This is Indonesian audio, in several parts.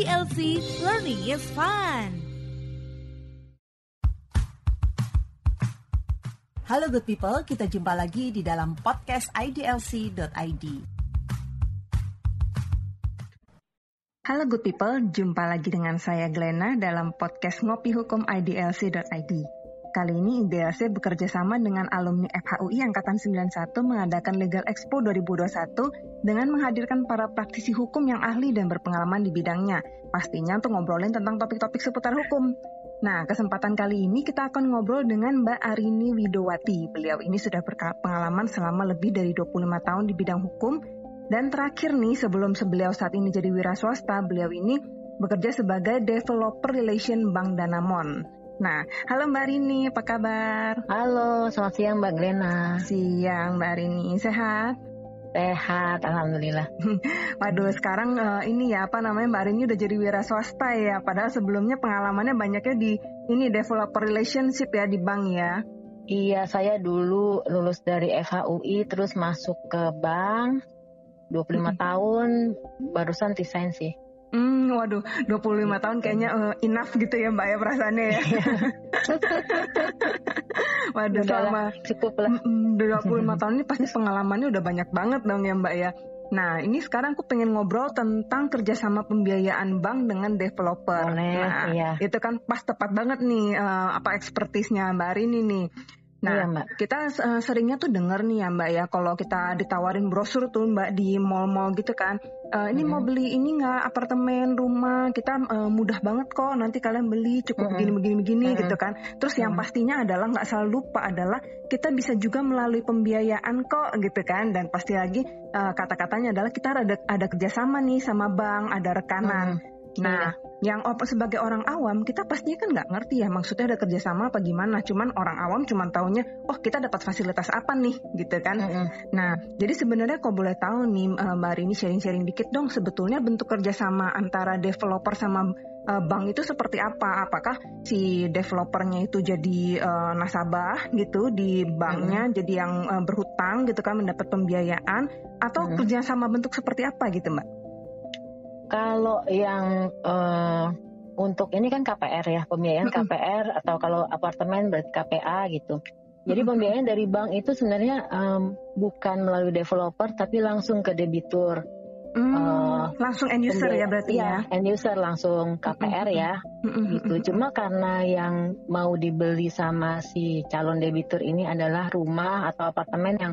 IDLC Learning is Fun. Halo good people, kita jumpa lagi di dalam podcast idlc.id. Halo good people, jumpa lagi dengan saya Glenna dalam podcast Ngopi Hukum IDLC.id. Kali ini IDLC bekerja sama dengan alumni FHUI Angkatan 91 mengadakan Legal Expo 2021 dengan menghadirkan para praktisi hukum yang ahli dan berpengalaman di bidangnya. Pastinya untuk ngobrolin tentang topik-topik seputar hukum. Nah, kesempatan kali ini kita akan ngobrol dengan Mbak Arini Widowati. Beliau ini sudah berpengalaman selama lebih dari 25 tahun di bidang hukum. Dan terakhir nih, sebelum beliau saat ini jadi wira swasta, beliau ini bekerja sebagai Developer Relation Bank Danamon. Nah, halo Mbak Rini, apa kabar? Halo, selamat siang Mbak Glena. Siang Mbak Rini, sehat? Sehat, Alhamdulillah. Waduh, sekarang uh, ini ya, apa namanya Mbak Rini udah jadi wira swasta ya, padahal sebelumnya pengalamannya banyaknya di ini developer relationship ya di bank ya. Iya, saya dulu lulus dari FHUI terus masuk ke bank 25 hmm. tahun barusan resign sih. Hmm, waduh, 25 tahun kayaknya uh, enough gitu ya Mbak ya perasaannya ya. waduh, selama cukup lah. 25 tahun ini pasti pengalamannya udah banyak banget dong ya Mbak ya. Nah, ini sekarang aku pengen ngobrol tentang kerjasama pembiayaan bank dengan developer. Boleh, nah, iya. itu kan pas tepat banget nih uh, apa ekspertisnya Mbak Rini nih. Nah, iya, Mbak. kita uh, seringnya tuh denger nih ya Mbak ya, kalau kita ditawarin brosur tuh Mbak di mall-mall gitu kan, uh, ini hmm. mau beli ini nggak apartemen, rumah, kita uh, mudah banget kok, nanti kalian beli cukup begini-begini-begini hmm. gitu kan. Terus yang pastinya adalah nggak selalu lupa adalah kita bisa juga melalui pembiayaan kok gitu kan, dan pasti lagi uh, kata-katanya adalah kita ada ada kerjasama nih sama bank, ada rekanan. Hmm. Nah, iya. yang sebagai orang awam kita pastinya kan nggak ngerti ya maksudnya ada kerjasama apa gimana. Cuman orang awam cuma taunya, oh kita dapat fasilitas apa nih, gitu kan. Mm -hmm. Nah, jadi sebenarnya kalau boleh tahu nih eh, Mbak Rini sharing-sharing dikit dong, sebetulnya bentuk kerjasama antara developer sama uh, bank itu seperti apa? Apakah si developernya itu jadi uh, nasabah gitu di banknya, mm -hmm. jadi yang uh, berhutang gitu kan mendapat pembiayaan, atau mm -hmm. kerjasama bentuk seperti apa gitu Mbak? Kalau yang uh, untuk ini kan KPR ya, pembiayaan KPR atau kalau apartemen berarti KPA gitu. Jadi pembiayaan dari bank itu sebenarnya um, bukan melalui developer tapi langsung ke debitur. Hmm, uh, langsung end user ya berarti ya? ya? End user langsung KPR ya, gitu. Cuma karena yang mau dibeli sama si calon debitur ini adalah rumah atau apartemen yang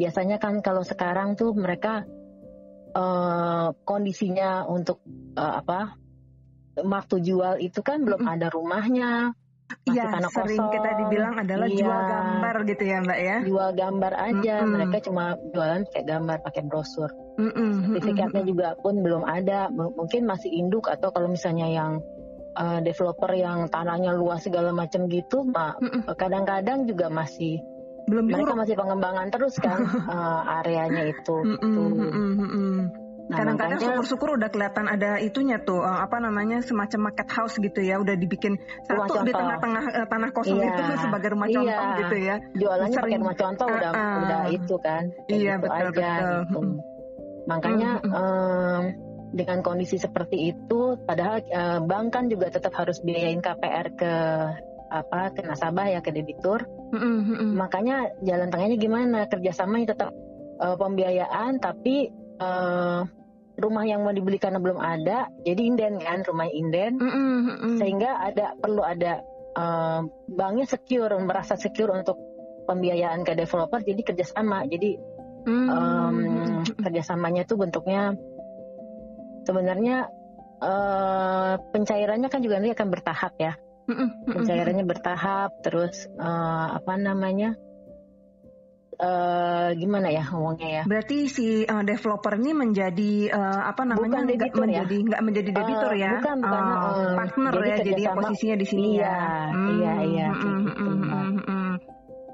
biasanya kan kalau sekarang tuh mereka uh, kondisinya untuk uh, apa waktu jual itu kan belum mm -hmm. ada rumahnya Iya, sering kosong. kita dibilang adalah iya. jual gambar gitu ya Mbak ya. Jual gambar aja, mm -hmm. mereka cuma jualan kayak gambar pakai brosur. Mm -hmm. Sertifikatnya mm -hmm. juga pun belum ada, M mungkin masih induk atau kalau misalnya yang uh, developer yang tanahnya luas segala macam gitu, kadang-kadang mm -hmm. juga masih belum mereka diuruk. masih pengembangan terus kan uh, areanya itu. Mm -mm, mm -mm, mm Nah, Kadang-kadang syukur-syukur udah kelihatan ada itunya tuh uh, apa namanya semacam market house gitu ya udah dibikin satu di tengah-tengah uh, tanah kosong iya, itu sebagai rumah iya. contoh gitu ya. Jualannya pakai rumah contoh uh, udah uh, udah itu kan. Iya gitu betul aja, betul. Gitu. Makanya mm -hmm. um, dengan kondisi seperti itu padahal uh, bank kan juga tetap harus biayain KPR ke apa ke nasabah ya ke debitur. Mm-hmm. Makanya jalan tengahnya gimana? Kerjasamanya tetap uh, pembiayaan tapi uh, rumah yang mau dibeli karena belum ada, jadi inden kan rumah inden, mm-hmm. sehingga ada perlu ada uh, banknya secure merasa secure untuk pembiayaan ke developer, jadi kerjasama. Jadi mm-hmm. um, kerjasamanya tuh bentuknya sebenarnya uh, pencairannya kan juga nanti akan bertahap ya pencairannya bertahap terus uh, apa namanya uh, gimana ya ngomongnya ya? Berarti si uh, developer ini menjadi uh, apa namanya bukan nggak ya? menjadi nggak menjadi debitur uh, ya? bukan bukan uh, partner jadi ya jadi posisinya di sini iya, ya hmm, iya iya gitu,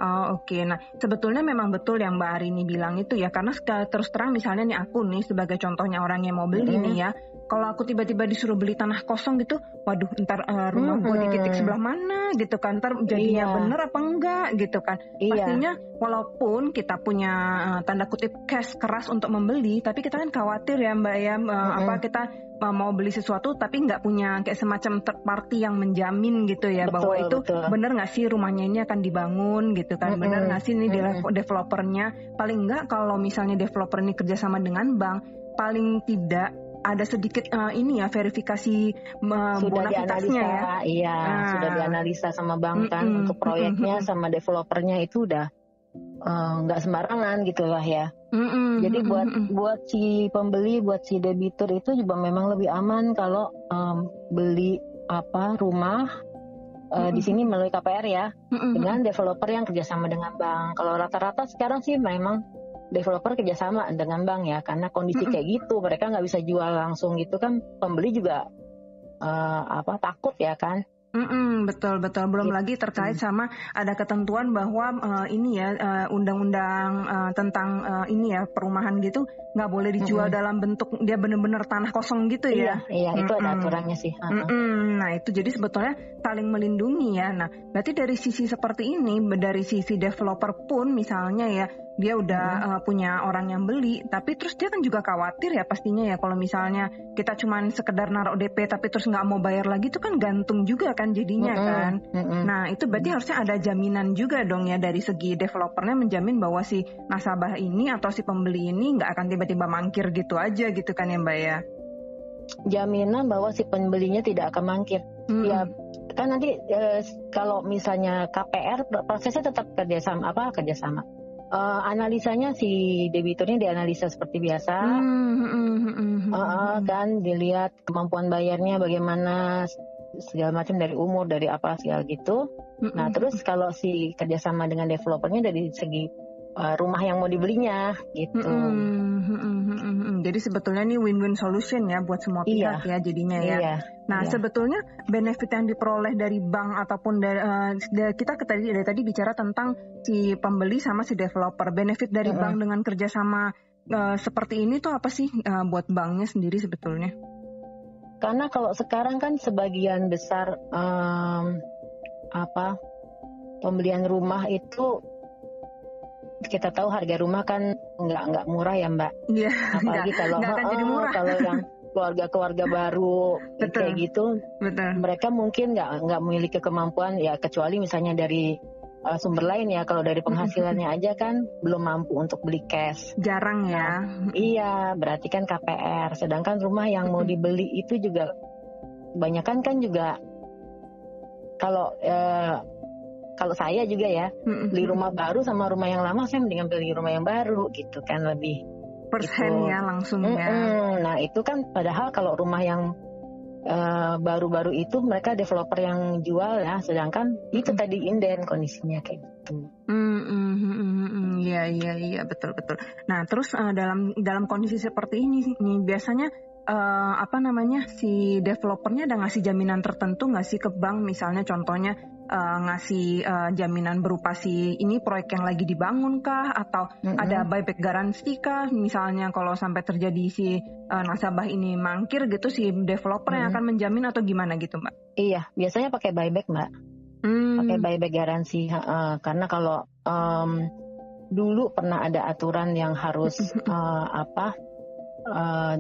Oh oke, okay. nah sebetulnya memang betul yang Mbak Arini bilang itu ya karena terus terang misalnya nih aku nih sebagai contohnya orang yang mau beli mm -hmm. nih ya, kalau aku tiba-tiba disuruh beli tanah kosong gitu, waduh ntar uh, rumah hmm. gue di titik sebelah mana gitu kan, ntar jadinya iya. bener apa enggak gitu kan. Iya. Pastinya walaupun kita punya uh, tanda kutip cash keras untuk membeli, tapi kita kan khawatir ya Mbak ya, uh, hmm. apa kita uh, mau beli sesuatu tapi nggak punya kayak semacam third party yang menjamin gitu ya betul, bahwa itu betul. bener nggak sih rumahnya ini akan dibangun gitu kan, hmm. bener nggak sih ini hmm. developernya, paling nggak kalau misalnya developer ini kerjasama dengan bank, paling tidak ada sedikit uh, ini ya verifikasi uh, sudah dianalisa ya. Iya, nah. sudah dianalisa sama bank kan mm -mm, untuk proyeknya mm -mm. sama developernya itu udah eh, nggak uh, sembarangan gitulah ya. Mm -mm, Jadi buat mm -mm. buat si pembeli, buat si debitur itu juga memang lebih aman kalau um, beli apa rumah uh, mm -hmm. di sini melalui KPR ya mm -hmm. dengan developer yang kerjasama dengan bank. Kalau rata-rata sekarang sih memang developer kerjasama dengan bank ya karena kondisi kayak gitu mereka nggak bisa jual langsung gitu kan pembeli juga uh, apa takut ya kan Mm-mm, betul betul. Belum gitu. lagi terkait sama ada ketentuan bahwa uh, ini ya uh, undang-undang uh, tentang uh, ini ya perumahan gitu nggak boleh dijual mm-hmm. dalam bentuk dia benar-benar tanah kosong gitu ya? Iya, iya itu ada aturannya sih. Mm-mm, nah itu jadi sebetulnya saling melindungi ya. Nah berarti dari sisi seperti ini dari sisi developer pun misalnya ya dia udah hmm. uh, punya orang yang beli tapi terus dia kan juga khawatir ya pastinya ya kalau misalnya kita cuma sekedar naruh DP tapi terus nggak mau bayar lagi itu kan gantung juga kan jadinya hmm. kan hmm. nah itu berarti hmm. harusnya ada jaminan juga dong ya dari segi developernya menjamin bahwa si nasabah ini atau si pembeli ini nggak akan tiba-tiba mangkir gitu aja gitu kan ya mbak ya jaminan bahwa si pembelinya tidak akan mangkir hmm. ya kan nanti e, kalau misalnya KPR prosesnya tetap kerjasama apa kerjasama uh, analisanya si debiturnya dianalisa seperti biasa, mm, uh, kan dilihat kemampuan bayarnya bagaimana segala macam dari umur dari apa segala gitu. Mm, nah terus kalau si kerjasama dengan developernya dari segi uh, rumah yang mau dibelinya gitu. Mm, mm, Jadi sebetulnya ini win-win solution ya buat semua iya. pihak iya. ya jadinya ya. Iya. Nah iya. sebetulnya benefit yang diperoleh dari bank ataupun dari uh, kita tadi dari tadi bicara tentang si pembeli sama si developer. Benefit dari mm -hmm. bank dengan kerjasama uh, seperti ini tuh apa sih uh, buat banknya sendiri sebetulnya? Karena kalau sekarang kan sebagian besar um, apa pembelian rumah itu kita tahu harga rumah kan nggak nggak murah ya mbak. Iya. Apalagi kalau nggak akan jadi murah. kalau yang keluarga-keluarga baru Betul. kayak gitu, Betul. mereka mungkin nggak nggak memiliki kemampuan ya kecuali misalnya dari uh, sumber lain ya. Kalau dari penghasilannya aja kan belum mampu untuk beli cash. Jarang ya. Nah, iya, berarti kan KPR. Sedangkan rumah yang mau dibeli itu juga kebanyakan kan juga kalau uh, kalau saya juga ya mm-hmm. beli rumah baru sama rumah yang lama saya mendingan beli rumah yang baru gitu kan lebih persen gitu. ya langsung mm-hmm. ya. Nah itu kan padahal kalau rumah yang uh, baru-baru itu mereka developer yang jual ya, sedangkan mm-hmm. itu tadi inden kondisinya kayak gitu. Hmm, iya iya iya betul betul. Nah terus uh, dalam dalam kondisi seperti ini nih biasanya uh, apa namanya si developernya ada ngasih jaminan tertentu nggak sih ke bank misalnya contohnya uh, ngasih uh, jaminan berupa si ini proyek yang lagi dibangun kah atau mm-hmm. ada buyback garansi kah misalnya kalau sampai terjadi si uh, nasabah ini mangkir gitu si developer mm-hmm. yang akan menjamin atau gimana gitu mbak? Iya biasanya pakai buyback mbak, mm. pakai buyback garansi uh, karena kalau um, dulu pernah ada aturan yang harus uh, apa uh,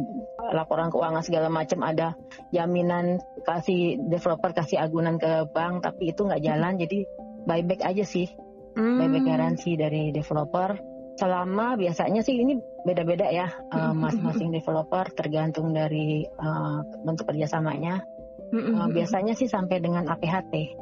laporan keuangan segala macam ada jaminan kasih developer kasih agunan ke bank tapi itu nggak jalan. Jadi buyback aja sih. Hmm. buyback garansi dari developer. Selama biasanya sih ini beda-beda ya uh, masing-masing developer tergantung dari uh, bentuk kerjasamanya. Uh, biasanya sih sampai dengan APHT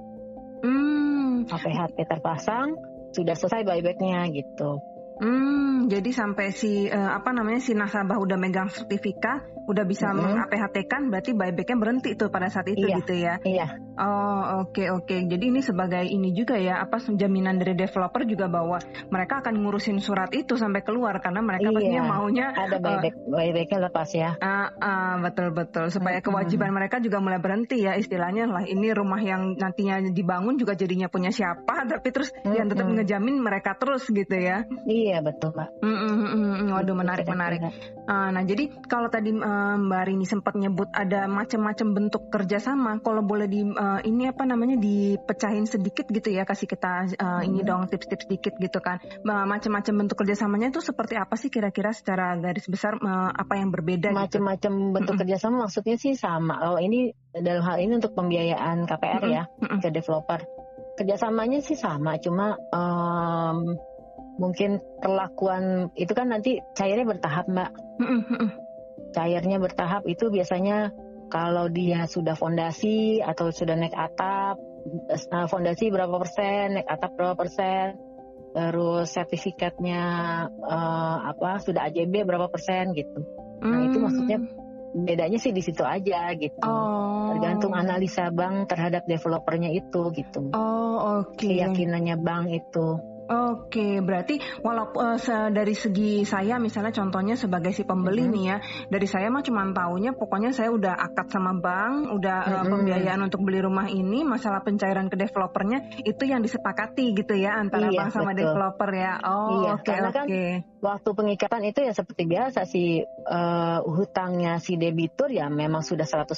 hmm. APHT terpasang sudah selesai buybacknya gitu Hmm, jadi sampai si uh, apa namanya si nasabah udah megang sertifikat, udah bisa mm-hmm. meng-APHT-kan berarti buybacknya berhenti tuh pada saat itu iya, gitu ya. Iya. Oh, oke okay, oke. Okay. Jadi ini sebagai ini juga ya apa jaminan dari developer juga bahwa mereka akan ngurusin surat itu sampai keluar karena mereka iya, pastinya maunya ada eh, buyback uh, buybacknya lepas ya. Ah, uh, uh, betul betul supaya kewajiban mereka juga mulai berhenti ya istilahnya lah ini rumah yang nantinya dibangun juga jadinya punya siapa tapi terus mm-hmm. yang tetap ngejamin mereka terus gitu ya. Iya betul mbak. Mm-hmm. Waduh menarik menarik. Uh, nah jadi kalau tadi uh, uh, Mbak Rini sempat nyebut ada macam-macam bentuk kerjasama. Kalau boleh di uh, ini apa namanya dipecahin sedikit gitu ya, kasih kita uh, ini hmm. dong tips-tips sedikit gitu kan. Macam-macam bentuk kerjasamanya itu seperti apa sih kira-kira secara garis besar uh, apa yang berbeda? Gitu? Macam-macam gitu? bentuk hmm. kerjasama maksudnya sih sama. Kalau ini dalam hal ini untuk pembiayaan KPR hmm. ya hmm. ke developer, kerjasamanya sih sama, cuma um, mungkin perlakuan itu kan nanti cairnya bertahap mbak. Cairnya bertahap itu biasanya kalau dia sudah fondasi atau sudah naik atap, nah, fondasi berapa persen, naik atap berapa persen, terus sertifikatnya uh, apa sudah AJB berapa persen gitu. Nah itu maksudnya mm. bedanya sih di situ aja gitu. Oh. Tergantung analisa bank terhadap developernya itu gitu. Oh oke. Okay. Keyakinannya bank itu. Oke, berarti walaupun uh, dari segi saya misalnya contohnya sebagai si pembeli mm-hmm. nih ya, dari saya mah cuma taunya pokoknya saya udah akad sama bank, udah mm-hmm. uh, pembiayaan untuk beli rumah ini, masalah pencairan ke developernya itu yang disepakati gitu ya antara iya, bank sama betul. developer ya. Oh, iya, oke oke. Kan waktu pengikatan itu ya seperti biasa si uh, hutangnya si debitur ya memang sudah 100%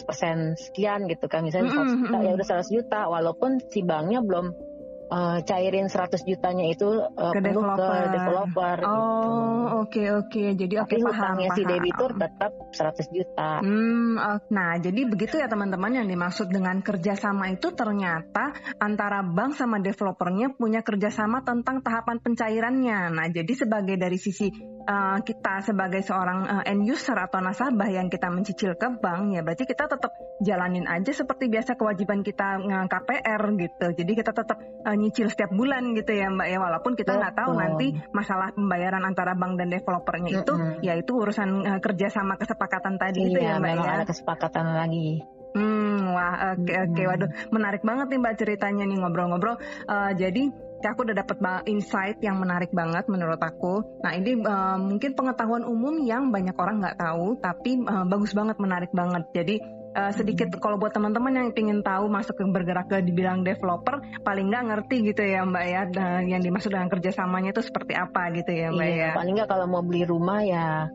sekian gitu kan misalnya. 100 juta ya udah 100 juta walaupun si banknya belum uh, cairin 100 jutanya itu uh, ke developer. ke developer oh, gitu. Oh, oke okay, oke. Okay. Jadi oke okay, paham, paham. si debitur tetap 100 juta. Hmm, nah, jadi begitu ya teman-teman yang dimaksud dengan kerjasama itu ternyata antara bank sama developernya punya kerjasama tentang tahapan pencairannya. Nah, jadi sebagai dari sisi uh, kita sebagai seorang uh, end user atau nasabah yang kita mencicil ke bank ya berarti kita tetap jalanin aja seperti biasa kewajiban kita uh, KPR gitu. Jadi kita tetap uh, nyicil setiap bulan gitu ya Mbak ya walaupun kita nggak tahu nanti masalah pembayaran antara bank dan developernya itu mm-hmm. ya itu urusan uh, kerja sama kesepakatan tadi iya, itu ya Mbak ya. ada kesepakatan lagi. Hmm, wah oke okay, oke okay. waduh menarik banget nih Mbak ceritanya nih ngobrol-ngobrol. Uh, jadi aku udah dapat insight yang menarik banget menurut aku. Nah ini uh, mungkin pengetahuan umum yang banyak orang nggak tahu, tapi uh, bagus banget, menarik banget. Jadi uh, sedikit kalau buat teman-teman yang ingin tahu masuk ke bergerak ke dibilang developer paling nggak ngerti gitu ya mbak ya dan yang dimaksud dengan kerjasamanya itu seperti apa gitu ya mbak iya, ya paling nggak kalau mau beli rumah ya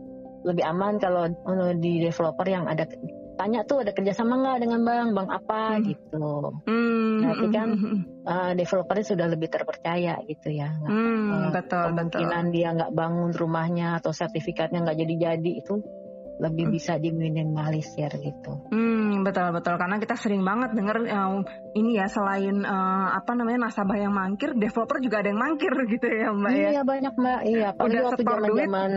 lebih aman kalau di developer yang ada tanya tuh ada kerjasama nggak dengan bank bank apa hmm. gitu hmm. nanti kan uh, developernya sudah lebih terpercaya gitu ya hmm, uh, betul kemungkinan betul. dia nggak bangun rumahnya atau sertifikatnya nggak jadi-jadi itu lebih hmm. bisa diminimalisir gitu. Hmm, betul betul karena kita sering banget dengar uh, ini ya selain uh, apa namanya nasabah yang mangkir, developer juga ada yang mangkir gitu ya Mbak iya, ya. Iya banyak Mbak. Iya, apalagi waktu zaman-zaman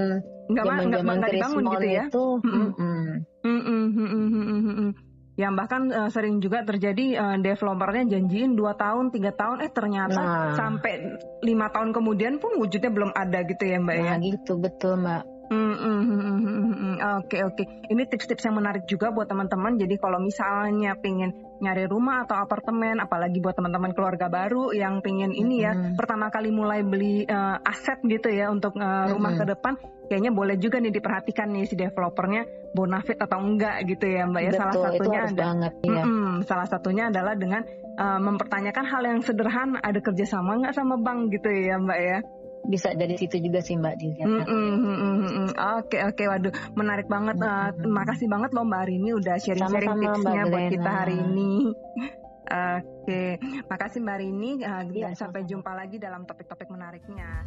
zaman-zaman dibangun gitu ya. Itu, mm -mm. Mm -mm. Yang bahkan uh, sering juga terjadi uh, developernya janjiin 2 tahun, tiga tahun, eh ternyata nah. sampai lima tahun kemudian pun wujudnya belum ada gitu ya Mbak nah, ya. gitu betul Mbak. Oke oke, ini tips-tips yang menarik juga buat teman-teman. Jadi kalau misalnya pengen nyari rumah atau apartemen, apalagi buat teman-teman keluarga baru yang pengen ini ya mm-hmm. pertama kali mulai beli uh, aset gitu ya untuk uh, rumah mm-hmm. ke depan, kayaknya boleh juga nih diperhatikan nih si developernya bonafit atau enggak gitu ya mbak ya. Betul, salah satunya ada, banget, ya. salah satunya adalah dengan uh, mempertanyakan hal yang sederhana, ada kerjasama nggak sama bank gitu ya mbak ya bisa dari situ juga sih Mbak dilihat. Mm, mm, mm, oke oke waduh menarik banget. Mm, uh, terima kasih banget loh Mbak Arini udah sharing-sharing tipsnya buat kita hari ini. Oke, makasih Mbak Rini. Uh, ya, sampai jumpa lagi dalam topik-topik menariknya.